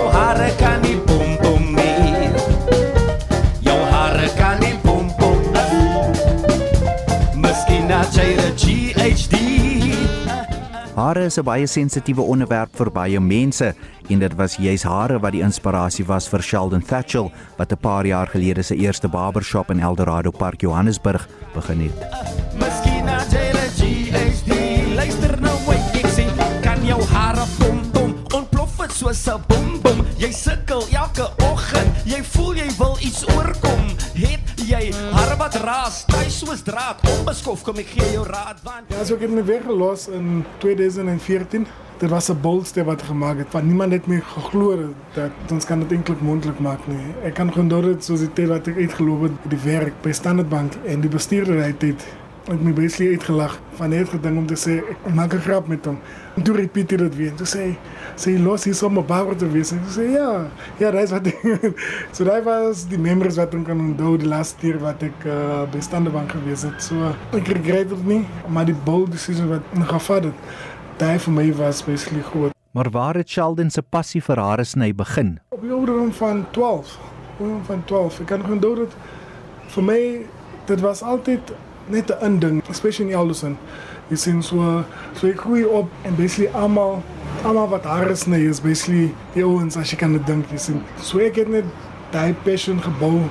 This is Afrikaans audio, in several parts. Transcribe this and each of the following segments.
Jou hare kan nie pom pom nie. Jou hare kan nie pom pom nie. Miskien het jy 'n GHD. Hare is 'n baie sensitiewe onderwerp vir baie mense en dit was juis hare wat die inspirasie was vir Sheldon Thatchell wat 'n paar jaar gelede sy eerste barbershop in Eldorado Park Johannesburg begin het. Miskien het jy 'n GHD. Luister nou wat ek sê. Kan jou hare pom pom ontplof soos 'n bom sukkel elke oggend. Jy voel jy wil iets oorkom. Het jy wat raas, tuis soos draad, onbeskof kom ek gee jou raad want Ja, so ek het my weggelos in 2014. Dit was 'n bolster wat gemaak het. Want niemand het meer geglo dat ons kan dit eintlik moontlik maak nie. Ek kan gewoon door dit soos die tyd wat ek uitgeloop het by die werk by Standard Bank en die bestuurder het dit ek my basically uitgelag van net gedink om te sê ek maak 'n grap met hom. En toe repeat hy dit weer. Toe sê hy sê los hier sommer bouwer te wees. En ek sê ja, ja, dis wat so daai was die members wat ek kan onthou die laaste keer wat ek uh, by Standard Bank gewees het. So ek regret dit nie, maar die bold decision wat ek gevat het, daai vir my was basically groot. Maar waar het Sheldon se passie vir hare sny begin? Op die ouderdom van 12. Ouderdom van 12. Ek kan onthou dat vir my dit was altyd net 'n inding, especially in Eldusen. Jy sien so so ek groei op en basically almal almal wat hare sny is basically die ouens as jy kan dit dink, jy sien. So ek het net daai passion gebou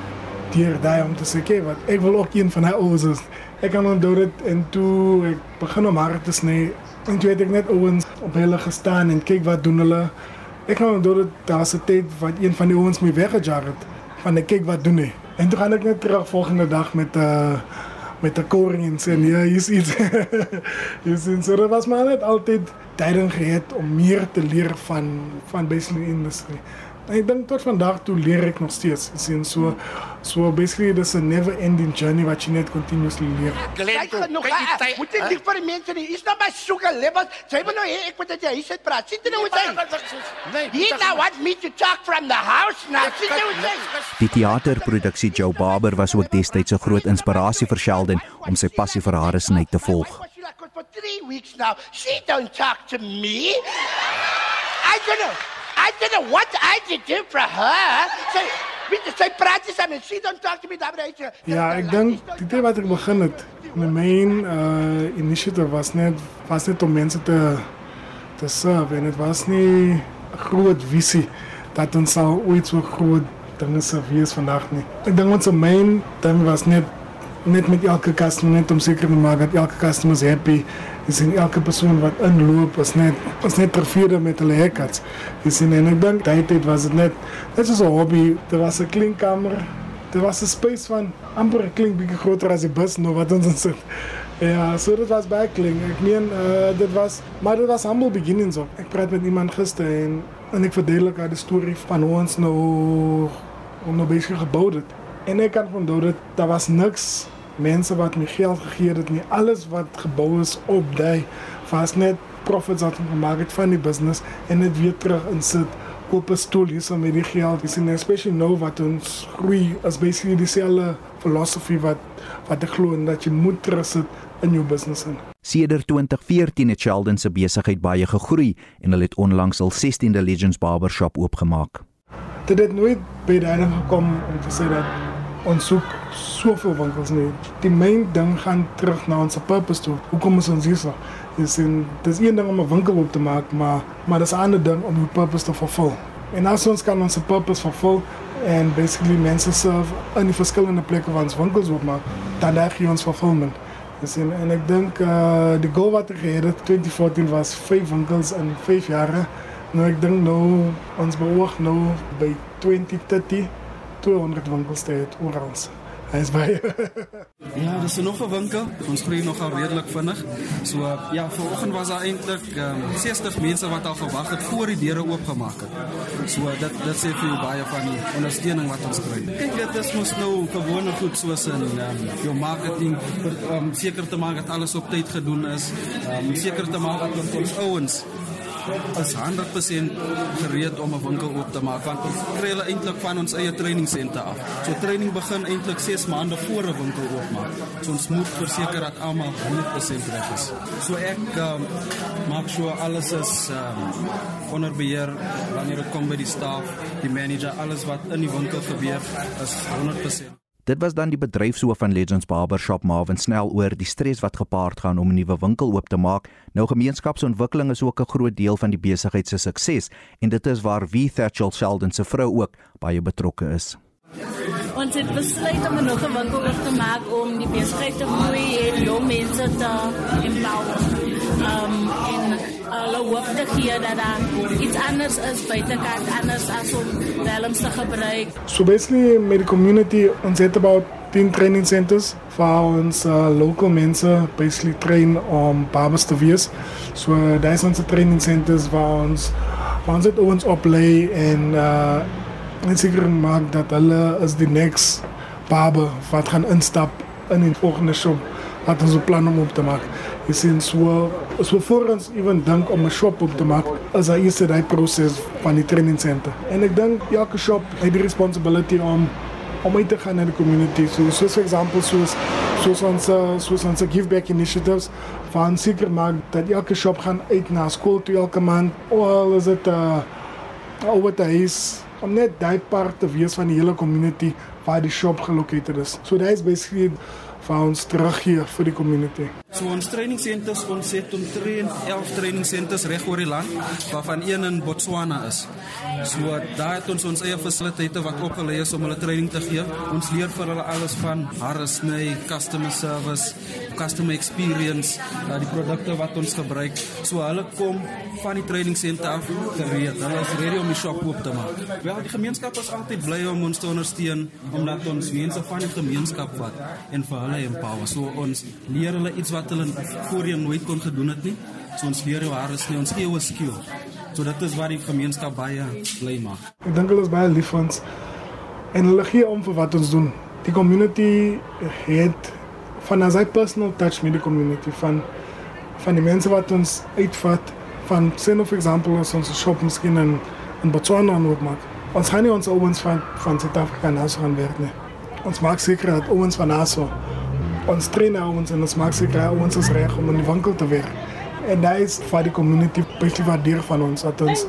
deur daai om te sê, "Oké, wat ek wil ook een van daai ouens is." Ek kan onthou dit en toe ek begin om hare te sny en toe het ek net ouens op hulle gestaan en kyk wat doen hulle. Ek kan onthou dit daar was 'n tyd wat een van die ouens my weggejaag het van ek kyk wat doen hy. En toe gaan ek net terug volgende dag met 'n uh, met 'n koring en sê ja, hier's iets. Jy sien so dit was maar net altyd tyding gehad om meer te leer van van basically industrie. En ek dink tot vandag toe leer ek nog steeds. Jy sien so so basically dis 'n never ending journey wat jy net continuously leer. Kyk genoeg. hè. Moet jy nie vir die mense nie. Is nou maar soeke levels. Sy wil nou hê ek moet dit jy sit praat. Sit jy nou met sy? Nee, He now want me to talk from the house now. Sit jy met sy? Die teaterproduksie Joe Barber was ook destyds 'n groot inspirasie vir Sheldon om sy passie vir hare sny te volg. For three weeks now, she don't talk to me. I don't know. I don't know what I did do for her. Sy, weet jy, sy praat nie saam en she don't talk to me. Moet jy. Ja, ek dink die tyd wat ek begin het, my main uh initiative was net was net om mense te te serve en dit was nie 'n groot visie dat ons sal ooit so groot dinge sou wees vandag nie. Ek dink ons main ding was net net met elke customer net om seker te maak dat elke customer is happy. Jy sien elke persoon wat inloop is net is net tevrede met hulle haircuts. Sien en ek dink tyd was dit net dit is 'n hobby. Dit was 'n klinkkamer. Dit was 'n space van amper klink bietjie groter as die bus nou wat ons in sit. Ja, so dit was baie klink. Meen dit was maar dit was humble beginnings ook. Ek praat met iemand gister en en ek verduidelik haar die storie van ons nou om nou besig gebou het. En ek kan onthou dat daar was niks mense wat my geld gegee het nie. Alles wat gebou is op daai was net profits wat ons gemaak het van die business en dit weer terug insit koop 'n stoel hier so met die geld. Dis en especially nou wat ons groei is basically dieselfde philosophy wat wat ek glo en dat jy moet terugsit in jou business in. Sedert 2014 het Sheldon se besigheid baie gegroei en hulle het onlangs al 16de Legends Barbershop oopgemaak. Dit het nooit by daai ding gekom om te sê dat ons soek soveel winkels nie. Die main ding gaan terug na ons purpose toe. Hoekom is ons hier? Dis en dis een ding om 'n winkel op te maak, maar maar dis 'n ander ding om die purpose te vervul. En as ons kan ons purpose vervul en basically mense serve in die verskillende plekke waar ons winkels oopmaak, dan daar gee ons fulfillment. Dis en, en ek dink uh die goal wat ek gehad het 2014 was 5 winkels in 5 jare. Nou ek dink nou ons beoog nou by 2030 200 winkels te hê oral. Hy is baie Ja, dis nog 'n winkel. Ons groei nogal redelik vinnig. So ja, vanoggend was daar eintlik um, 60 mense wat al gewag het voor die deure oopgemaak het. So dit dit sê vir jou baie van die ondersteuning wat ons kry. Kyk, dit is mos nou gewone goed soos in um, jou marketing om um, seker te maak dat alles op tyd gedoen is. Om um, seker te maak dat ons ouens is 100% gereed om 'n winkel oop te maak want ons kry hulle eintlik van ons eie training senter af. So training begin eintlik 6 maande voor 'n winkel oopmaak. So ons moet verseker dat almal 100% reg is. So ek um, maak sure alles is um, onder beheer wanneer dit kom by die staf, die manager, alles wat in die winkel gebeur is 100% Dit was dan die bedryfshoof van Legends Barbershop Marvin snel oor die stres wat gepaard gaan om 'n nuwe winkel oop te maak. Nou gemeenskapsontwikkeling is ook 'n groot deel van die besigheid se sukses en dit is waar wie Thatchel Sheldon se vrou ook baie betrokke is. Ons het besluit om nog 'n winkel oop te maak om die besigheid te groei en jong mense te empower. Um hulle hoop te gee dat daar iets anders is buitekant anders as om welms te gebruik. So basically met die community ons het about 10 training centers vir ons uh, local mense basically train om barbers te wees. So daar is ons training centers waar ons waar ons dit ons oplei en uh en seker maak dat hulle is die next barber wat gaan instap in 'n volgende shop wat ons plan om op te maak. Jy sien so so voor ons ewen dink om 'n shop op te maak, is daar eers daai proses van die training center. En ek dink elke shop het die responsibility om om uit te gaan na die community. So soos vir voorbeeld soos soos ons soos ons give back initiatives van seker maak dat elke shop gaan uit na skool toe elke maand. Of is dit uh oor te is om net daai part te wees van die hele community waar die shop gelokeerd is. So that is basically vir ons teruggee vir die community. So ons training centers ons het omtrent 11 training centers reg oor die land waarvan een in Botswana is. So daar het ons ons eie fasiliteite wat opgelê is om hulle training te gee. Ons leer vir hulle alles van hare sny, customer service, customer experience, uh, die produkte wat ons gebruik. So hulle kom van die training center af gereed. Hulle is ready om die shop oop te maak. Wel die gemeenskap is altyd bly om ons te ondersteun omdat ons mense van die gemeenskap vat en vir hulle empower. So ons leer hulle iets wat hulle voorheen nooit kon gedoen het nie. So ons leer hoe hare sny, ons gee hulle skill. So dit is wat die gemeenskap baie bly maak. Ek dink hulle is baie lief vir ons en hulle gee om vir wat ons doen. Die community het van as 'n personal touch met die community van van die mense wat ons uitvat van sien of example as ons shop miskien in in Botswana oopmaak. Ons gaan nie ons ouens van van Suid-Afrika na so gaan werk nie. Ons maak seker dat ouens van Naso ons train ouens en ons maak seker ouens is reg om in die winkel te werk. En daai is vir die community baie waardeer van ons dat ons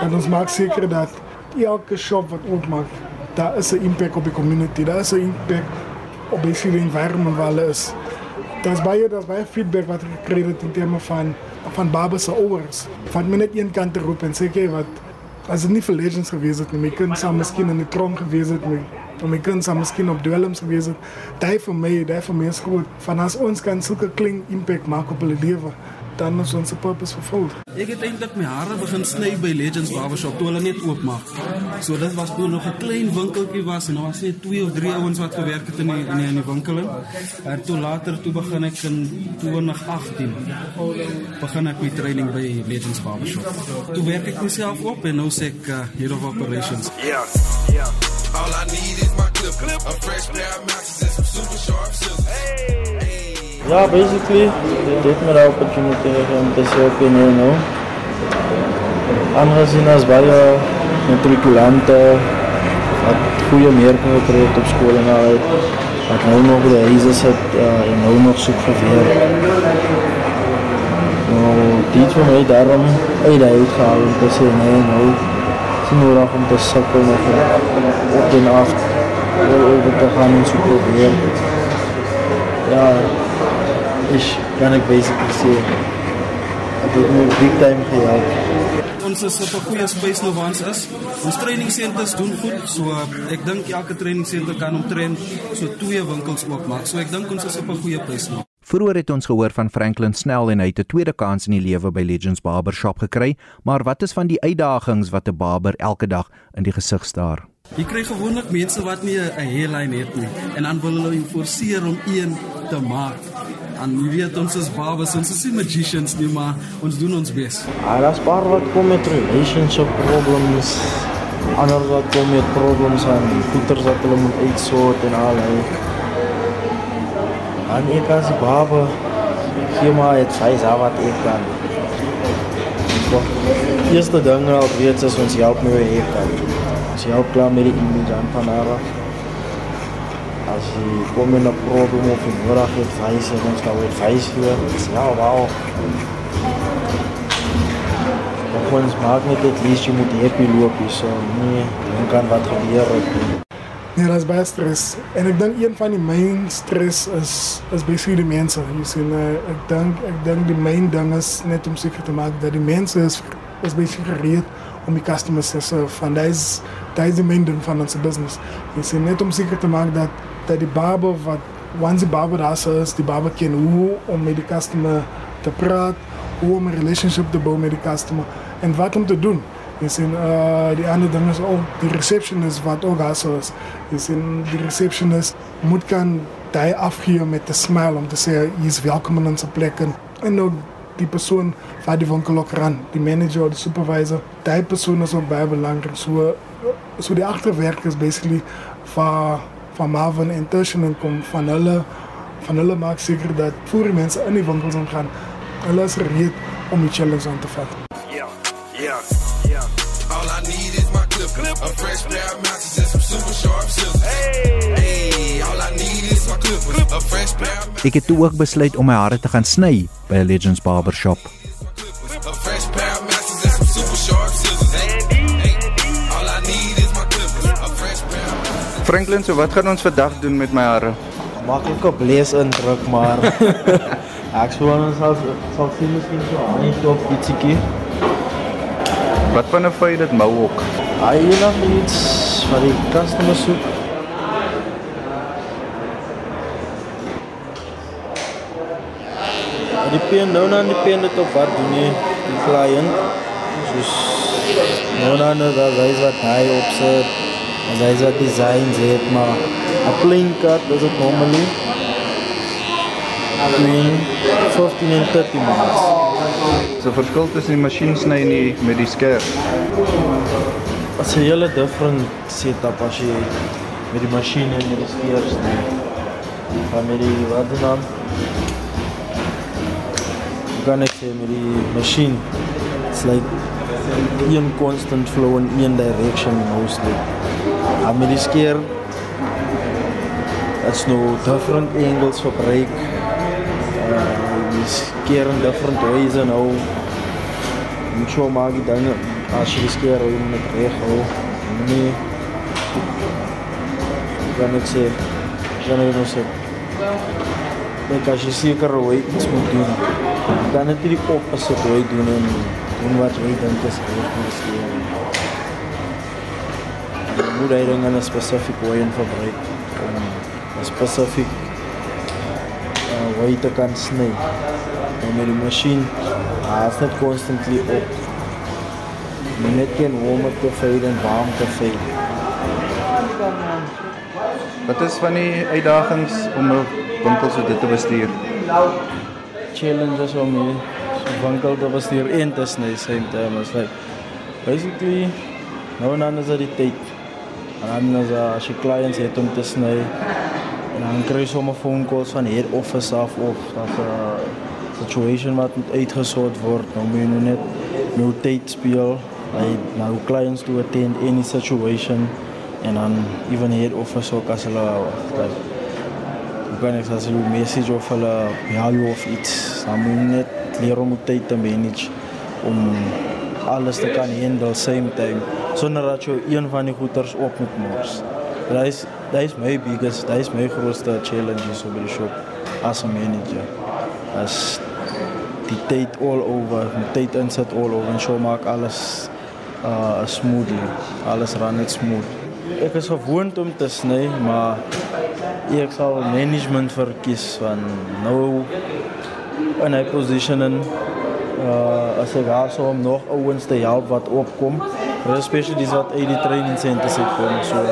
dat ons maak seker dat elke shop wat oopmaak, daar is 'n impak op die community. Daar is 'n impak op die environment waar hulle is. Daar's baie daar's baie feedback wat ek gekry het in terme van van barbers se ouers. Van my net een kant te roep en sê kyk wat as dit nie vir legends gewees het nie, my kind sou miskien in die tronk gewees het nie. Om my kind sou miskien op dwelms gewees het. Daai vir my, daai vir my is groot. Van as ons kan sulke klein impak maak op hulle lewe, dan is ons purpose vervul. Ek het eintlik my hare begin sny by Legends Barbershop toe hulle net oopmaak. So dit was toe nog 'n klein winkeltjie was en daar was net twee of drie ouens wat gewerk het in die in die, in die winkel. En toe later toe begin ek in 2018 begin ek my training by Legends Barbershop. Toe werk ek myself op en nou sê ek uh, head of operations. Yeah, yeah. All I need is my clip, a fresh pair of matches and some super sharp scissors. Hey. Ja, basically, dit met die opportunity om te sê op in nou. Aangezien as baie matrikulante wat goeie meerpunte gekry het op skool en al wat nou nog by die huise sit uh, en nou nog soek vir werk. Nou, dit vir my daarom uit die uit gehaal om te sê nee, nou is nodig om te sukkel nog op en af oor te gaan en so probeer. Ja, is kan ek basically sê dat dit my big time gehelp. Ons is op 'n goeie space waar ons is. Ons training centers doen goed. So ek dink elke training center kan omtrent so twee winkels oopmaak. So ek dink ons is op 'n goeie plek nou. Vroeger het ons gehoor van Franklin Snell en hy het 'n tweede kans in die lewe by Legends Barbershop gekry, maar wat is van die uitdagings wat 'n barber elke dag in die gesig staar? Jy kry gewoonlik mense wat nie 'n hairline het nie en dan wil hulle jou forceer om een te maak. En jy weet ons is barbers, ons is nie magicians nie, maar ons doen ons bes. Ah, daar's paar wat kom met relationship problems. Ander wat kom met problems aan goeders wat hulle moet uitsort en al hy. En ek as die barber, gee maar het sy sa wat ek kan. So, eerste ding al reeds is ons help met die haircut. Ons help klaar met die image aan van haar af. As jy kom in 'n probleem of jy nodig het advies en ons kan advies gee, dis ja, wauw. Maar ons maak net dit lees jy moet happy loop hier so nee, dan kan wat gebeur het. Nee, dat is baie stress. En ek dink een van die main stress is is basically die mense. Jy sien uh, ek dink ek dink die main ding is net om seker te maak dat die mense is is basically gereed om die customers te serve. Van daai is daai is die main ding van ons business. Jy sien net om seker te maak dat dat die barber wat once die barber daar is, die barber ken hoe om met die customer te praat, hoe om 'n relationship te bou met die customer en wat om te doen. Jy sien uh die ander ding is ook die receptionist wat ook daar is. Jy sien die receptionist moet kan daai afgee met 'n smile om te sê jy is welkom in ons plek en en ook die persoon wat die winkel ook ran, die manager of die supervisor, daai persoon is ook baie belangrik. So so die agterwerk is basically van van Marvin en Tushen en kom van hulle van hulle maak seker dat voor die mense in die winkels gaan, hulle is gereed om die challenge aan te vat. Yeah, yeah, yeah. A fresh pair of matches and some super sharp scissors. Hey, hey, all I need is my clip, clip. a fresh pair of matches, Ek het toe ook besluit om my hare te gaan sny by 'n Legends Barber Shop. a fresh pair of matches and some super sharp scissors. Hey, hey, all I need is my clip, a fresh pair of matches. Franklin, so wat gaan ons vandag doen met my hare? Maklike blees indruk maar ek sou ons sal sal sien miskien so aan die top ietsiekie. Wat van 'n feit dit mou ook? Hy enige iets wat die customer soek. Maar Die pen nou dan die pen dit op wat doen nie die cliënt. Soos nou dan nou dat hy wat hy opsit. As hy wat designs het maar 'n plain cut is dit normally between 15 en 30 minutes. So verskil tussen die masjiensny en die met die skerp. It's a hele different setup as jy met die masjien en die steers nie. Van met die wat dan? Hoe kan ek sê met die masjien? It's like een constant flow in een direction mostly. En met die skeer it's no different angles for break. Uh, die skeer in different ways en nou moet jy maar die dinge as jy die skeer hou, jy moet dit reg hou. Nee. Kan ek sê, kan ek nou sê. Net as jy seker hoe iets moet doen, dan het jy die opposite hoe doen en doen wat jy dink is reg met die skeer. Jy moet hy ding in 'n spesifiek way in verbruik om 'n spesifiek uh, way te kan sny. En met die masjien, hy is net constantly op. Net kan warm te fade en warm te fade. Wat is van die uitdagings om 'n winkel so dit te bestuur? Challenges om so winkel te bestuur en te sny same time is like basically nou en dan is dit die tyd. En dan is uh, as jy clients het om te sny en dan kry jy sommer phone calls van head office af of dat 'n uh, situation wat uitgesort word. Nou moet jy nou net nou tyd speel. Hy nou clients to attend any situation en dan even head office ook as hulle like hoe kan ek as hulle message of hulle bel jou of iets. Dan moet net leer om tyd te manage om alles te kan handle same time sonder dat jy een van die goeders op moet mors. Dit is dit is my biggest, dit is my grootste challenge so by die shop as 'n manager. As die tyd all over, die tyd insit all over en show maak alles uh smoothly. Alles ran net smooth. Ek is gewoond om te sny, maar ek sal management verkies van nou in hy positioning uh as ek daar so om nog ouens te help wat opkom, especially dis wat uit die training centers uit kom. So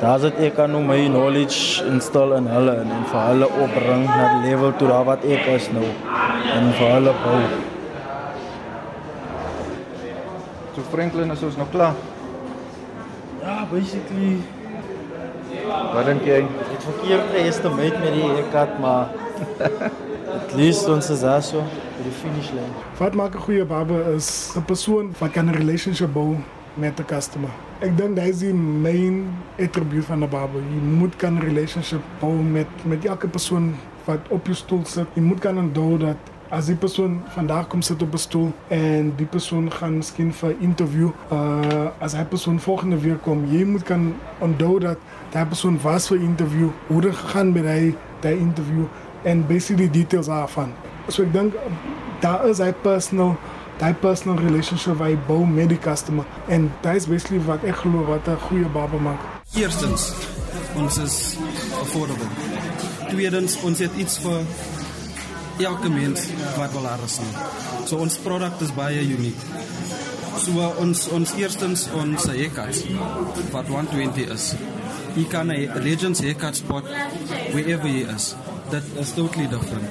daar sit ek kan nou my knowledge install in hulle en, en vir hulle opbring na die level toe daar wat ek is nou en vir hulle bou. So Franklin, is ons nou klaar? Ja, basically Wat dink jy? het verkeerd geëstimeer met die haircut, maar at least ons is daar so. die finishlyn. Wat maak 'n goeie barber is 'n persoon wat kan 'n relationship bou met 'n customer. Ek dink dit is die main attribute van 'n barber. Jy moet kan 'n relationship bou met met elke persoon wat op jou stoel sit. Jy moet kan onthou dat as die persoon vandag kom sit op 'n stoel en die persoon gaan miskien vir 'n interview, uh as hy persoon volgende week kom, jy moet kan onthou dat daai persoon was vir interview, hoe dit gegaan met hy daai interview en basically details daarvan. So ek dink daar is hy personal daai personal relationship jy bou met die customer en dit is basically wat ek glo wat 'n goeie barber maak. Eerstens, ons is affordable. Tweedens, ons het iets vir elke mens wat wil haar sien. So ons produk is baie uniek. So ons ons eerstens ons haircuts wat 120 is. Jy kan 'n Legends haircut spot wherever jy is. That is totally different.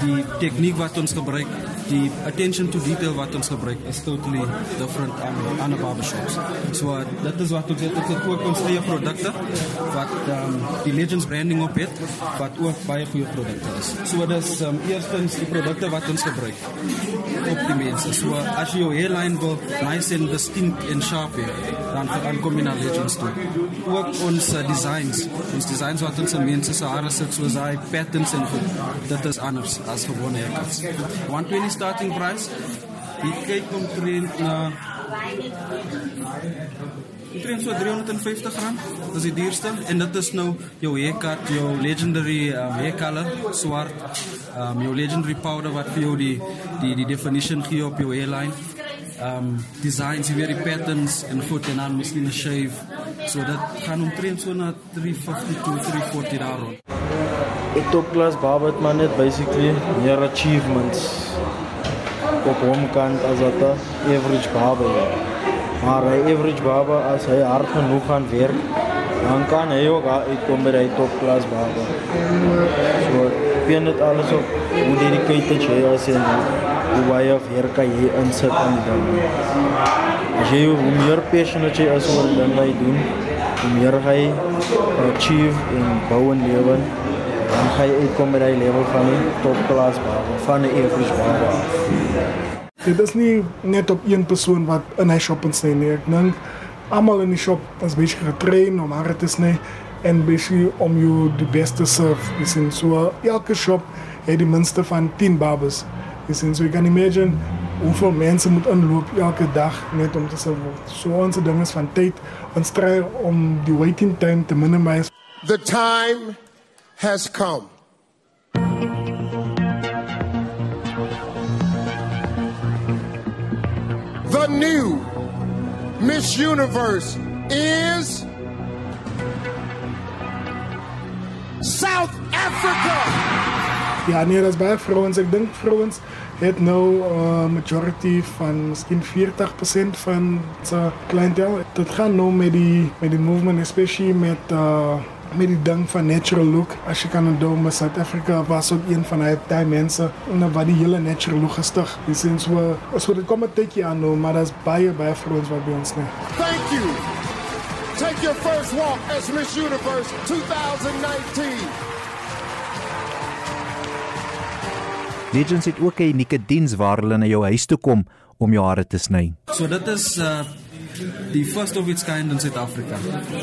Die tegniek wat ons gebruik, die attention to detail wat ons gebruik is totally different aan ander barbershops. So uh, dit is wat ons het ons het ook ons eie produkte wat um, die Legends branding op het wat ook baie goeie produkte is. So dis um, eerstens die produkte wat ons gebruik op die mense. So as jy jou hairline wil nice and distinct and sharp hê, dan dan kom na Legends toe. Ook ons uh, designs, ons designs wat ons mense se hare sit soos hy patterns en goed. Dit is anders as gewone haircuts. 120 starting price. Jy kyk omtrent na omtrent so 350 rand. Dis die duurste en dit is nou jou haircut, jou legendary um, hair color, swart, um, jou legendary powder wat vir jou die die die definition gee op jou hairline. Um designs, jy weet die patterns en goed en dan miskien 'n shave. So dit gaan omtrent so na 350 tot 340 daar rond. 'n Top class barber maar net basically meer achievements को होम कांड आ जाता एवरेज भाव है हमारे एवरेज भाव आज है अर्थ नुकान वेर। अंकान है होगा एक तो मेरा टॉप क्लास भाव पियन ताल सो उन्हें कई तो छे ऐसे उबाया फेर का ये आंसर कम दम ये उम्र पेशन चे असुर दंगा ही दून। उम्र है अचीव इन बावन लेवल। हम है एक कमरे लेवल फाने टॉप क्लास भाव फाने एवरेज भाव Dit is nie net op een persoon wat in hy shop insny nie. Ek dink almal in die shop is besig getrain om hare te sny en besig om jou die beste serve. Jy sien so elke shop het die minste van 10 barbers. Jy sien so jy kan imagine hoeveel mense moet inloop elke dag net om te serve. So ons ding is van tyd. Ons try om die waiting time te minimize. The time has come. New Miss Universe is South Africa. Ja, nee, dat is baie vrouens. Ek dink vrouens het nou uh, majority van miskien 40% van se kliëntel. Dit gaan nou met die met die movement especially met uh met die ding van natural look. As jy kan onthou, met South Africa was ook een van daai mense en wat die hele natural look gestig. Dis sien so so dit kom 'n tydjie aan nou, maar daar's baie baie vrouens wat by ons nee. Thank you. Take your first walk as Miss Universe 2019. Legends het ook 'n unieke diens waar hulle na jou huis toe kom om jou hare te sny. So dit is uh die first of its kind in Suid-Afrika.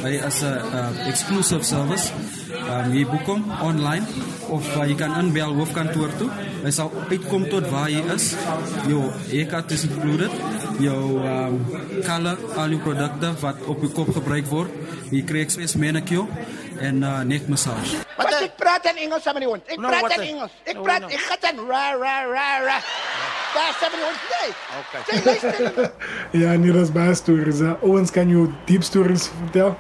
Hy is 'n uh, exclusive service. Um, jy boek hom online of uh, jy kan inbel hoofkantoor toe. Hy sal uitkom tot waar jy is. Jou haircut is included. Jou um, color, al jou produkte wat op jou kop gebruik word. Jy kry express manicure en uh, neck massage. Wat ek praat in Engels saam met die hond. Ek No, praat in Engels. Ek no, praat no. ek gaan dan ra ra ra ra. Daar saam met die hond. Nee. Okay. Jy luister. Ja, nee, dat is baie stories. Hè. Owens kan jou diep stories vertel.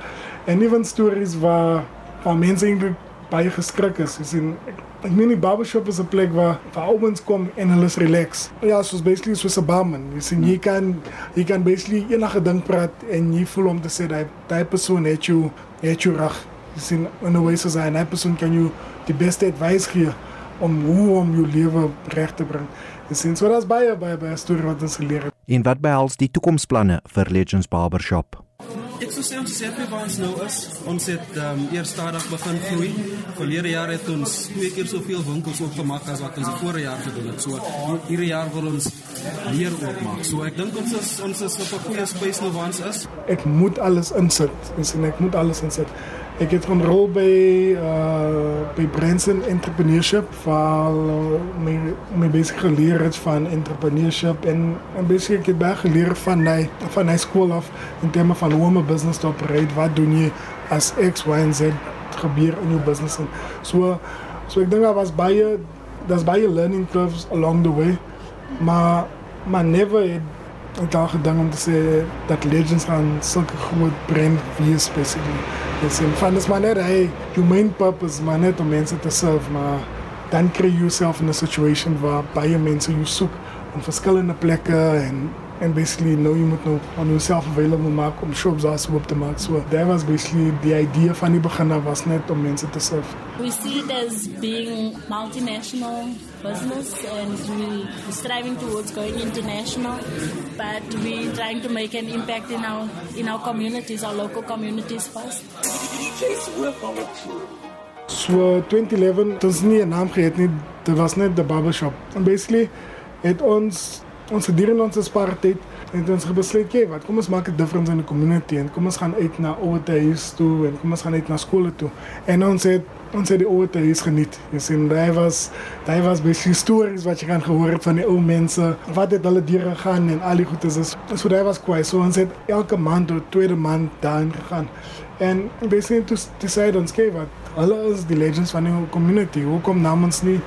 En even stories waar, waar mense eintlik baie geskrik is. Jy sien, ek, ek meen die barbershop is 'n plek waar waar ouens kom en hulle is relax. Ja, soos basically soos 'n barman. Jy sien, jy kan jy kan basically enige ding praat en jy voel om te sê dat daai persoon het jou het jou reg. Jy sien, in 'n wyse sy 'n persoon kan jou die beste advice gee om hoe om jou lewe reg te bring. Jy sien, so daar's baie baie baie stories wat ons geleer het. En wat behels die toekomsplanne vir Legends Barbershop? ek sou sê ons is happy waar ons nou is. Ons het um, eers stadig begin groei. Verlede jaar het ons twee keer soveel winkels oopgemaak as wat ons die vorige jaar gedoen het. So hierdie jaar wil ons meer oopmaak. So ek dink ons is ons is op 'n goeie space nou waar ons is. Ek moet alles insit. Dis en ek moet alles insit. Ek het 'n rol by uh by Branson Entrepreneurship waar uh, my my besig geleer het van entrepreneurship en en besig ek het baie geleer van my van my skool af in terme van hoe om 'n business te operate. Wat doen jy as X, Y en Z gebeur in jou business en so so ek dink daar was baie daar's baie learning curves along the way. Maar maar never het ek daar gedink om te sê dat legends gaan sulke groot brand wees basically. Dis in van dis maar net hy jou main purpose maar net om mense te serve maar dan kry jy jouself in 'n situation waar baie mense jou soek in verskillende plekke en en basically nou jy moet nou on yourself available maak om shops as op te maak. So that was basically the idea van die begin af was net om mense te serve. We see it as being multinational business and we striving towards going international, but we're trying to make an impact in our in our communities, our local communities first. So 2011, dit was nie 'n naam gehad nie. Dit was net the barbershop. And basically het ons ons gedurende ons spaartyd het ons besluit, "Oké, wat kom ons maak 'n difference in die community en kom ons gaan uit na ouerhuis toe en kom ons gaan uit na skole toe." En ons het ons het die ouerhuis geniet. Jy sien, daai was daai was baie stories wat jy kan gehoor het van die ou mense, wat het hulle deur gegaan en al die goedes is. So daai was kwai. So ons het elke maand of tweede maand daarin gegaan. En basically to decide ons gee wat hulle is die legends van die community. Hoekom namens nie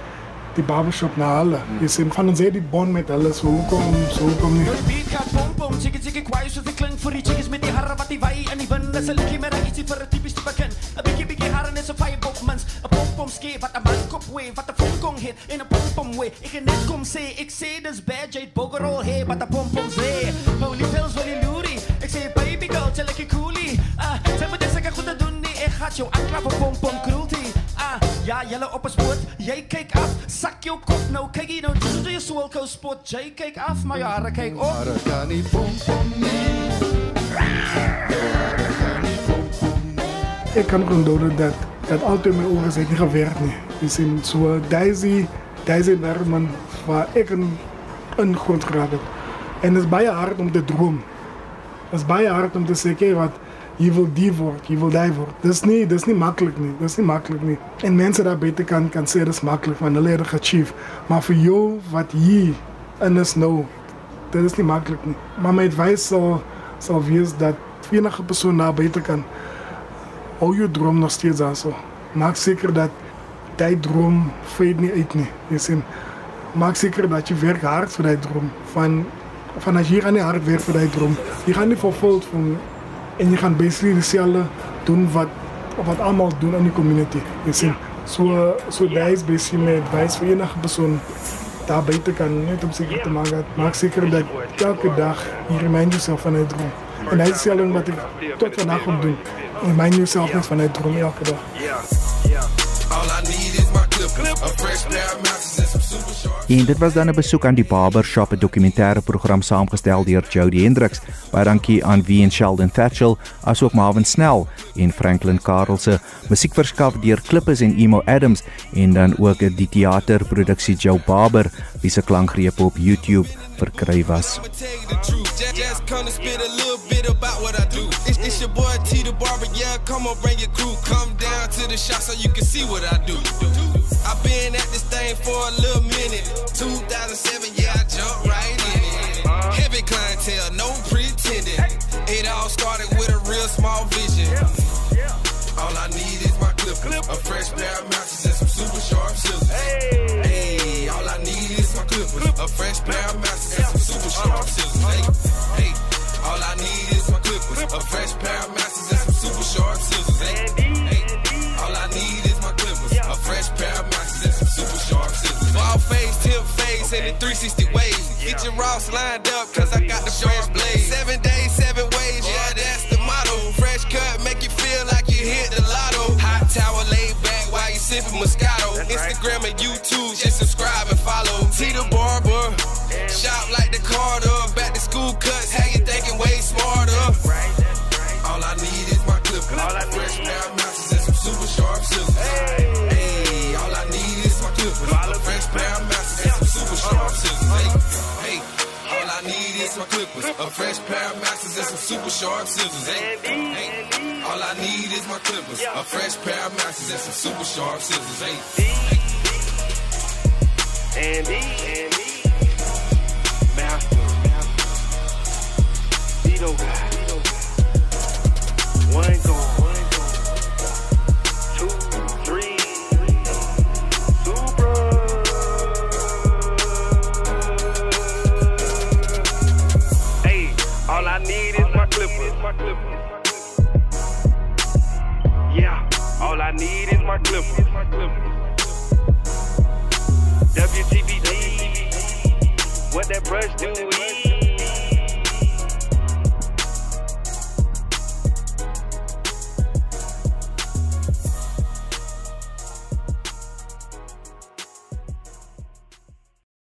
die barbershop na hulle. Jy sien van ons het die bond met hulle so hoekom so hoekom nie. Beat gaat pom pom, chickie chickie kwaai soos dit klink vir die chickies met die harre wat die wy in die wind is 'n liedjie met 'n ietsie vir 'n tipies tipe kind. 'n Bietjie bietjie harre net so fire bokmans, 'n pom pom skee wat 'n man kop wee, wat 'n pom kong hit in 'n pom pom wee. Ek kan net kom sê, ek sê dis bad jade boggerol hey, wat 'n pom pom sê. Holy pills wil jy loerie. Ek sê baby girl, chill ek coolie. Ah, sê moet ek goed te doen nie. Ek gaan jou aankla vir pom pom cruelty. Ah, ja, julle op 'n spoot. Jy kyk af, sak jou kop nou. Kyk jy nou, dis jy swel kou spot. Jy kyk af, maar jou hare kyk op. Hare kan nie pom pom nie. Ek kan onthou dat dat altyd my ore het nie gewerk nie. Jy sien so Daisy, Daisy Nerman waar ek in in grond geraak het. En dit is baie hard om te droom. Dit is baie hard om te sê, "Kyk wat wil die word, wil daai word." Dis nie dis nie maklik nie. Dis nie maklik nie. En mense daar buite kan kan sê dis maklik want hulle het dit geachieve. Maar vir jou wat hier in is nou, dit is nie maklik nie. Maar my advies sal sal wees dat enige persoon daar buite kan hou jou droom nog steeds daar so. Maak seker dat jy droom fade nie uit nie. Jy sien, maak seker dat jy werk hard vir daai droom. Van van as jy gaan nie hard werk vir daai droom, jy gaan nie vervuld van en jy gaan basically dieselfde doen wat wat almal doen in die community. Jy sien, so so daai is basically my advice vir enige persoon daar buite kan net om seker te maak dat maak seker dat elke dag jy remind yourself van 'n droom. En dit is selfs wat ek tot vandag om doen. Remind yourself net van 'n droom elke dag. All I need is my clip, a fresh pair of En dit was dan 'n besoek aan die Barbershop, 'n dokumentêre program saamgestel deur Jody Hendricks. Baie dankie aan Wie en Sheldon Thatchell, asook Marvin Snell en Franklin Karelse. Musiek verskaf deur Klippes en Emo Adams en dan ook die teaterproduksie Joe Barber, wie se klankgrepe op YouTube verkry was. I've been at this thing for a little minute. 2007, yeah, I jumped right in it. Heavy clientele, no pretending. It all started with a real small vision. All I need is my clip, a fresh pair of mountains and some super sharp scissors. Hey, hey, all I need is my clip, a fresh pair of mountains and some super sharp scissors. Hey, hey, all I need is my clip, a fresh pair of mountains and some super sharp scissors. Hey, hey, all I need is my clippers, a fresh pair of mountains and some super sharp scissors. Ball face, tip face, and in 360 ways. Get your Ross lined up, cause I got the fresh blade. Seven days, seven T the barber. Shop like the Carter. Back to school cuts. How you thinking way smarter? All I need is my clipper. All I fresh pair of mountains and some super sharp scissors. Hey, all I need is my clipper. All I fresh pair of mountains and some super sharp scissors. Hey, hey, all I need is my clippers. A fresh pair of mountains and some super sharp scissors. Hey, hey, all I need is my clippers. A fresh pair of mountains and some super sharp scissors. Hey. Andy,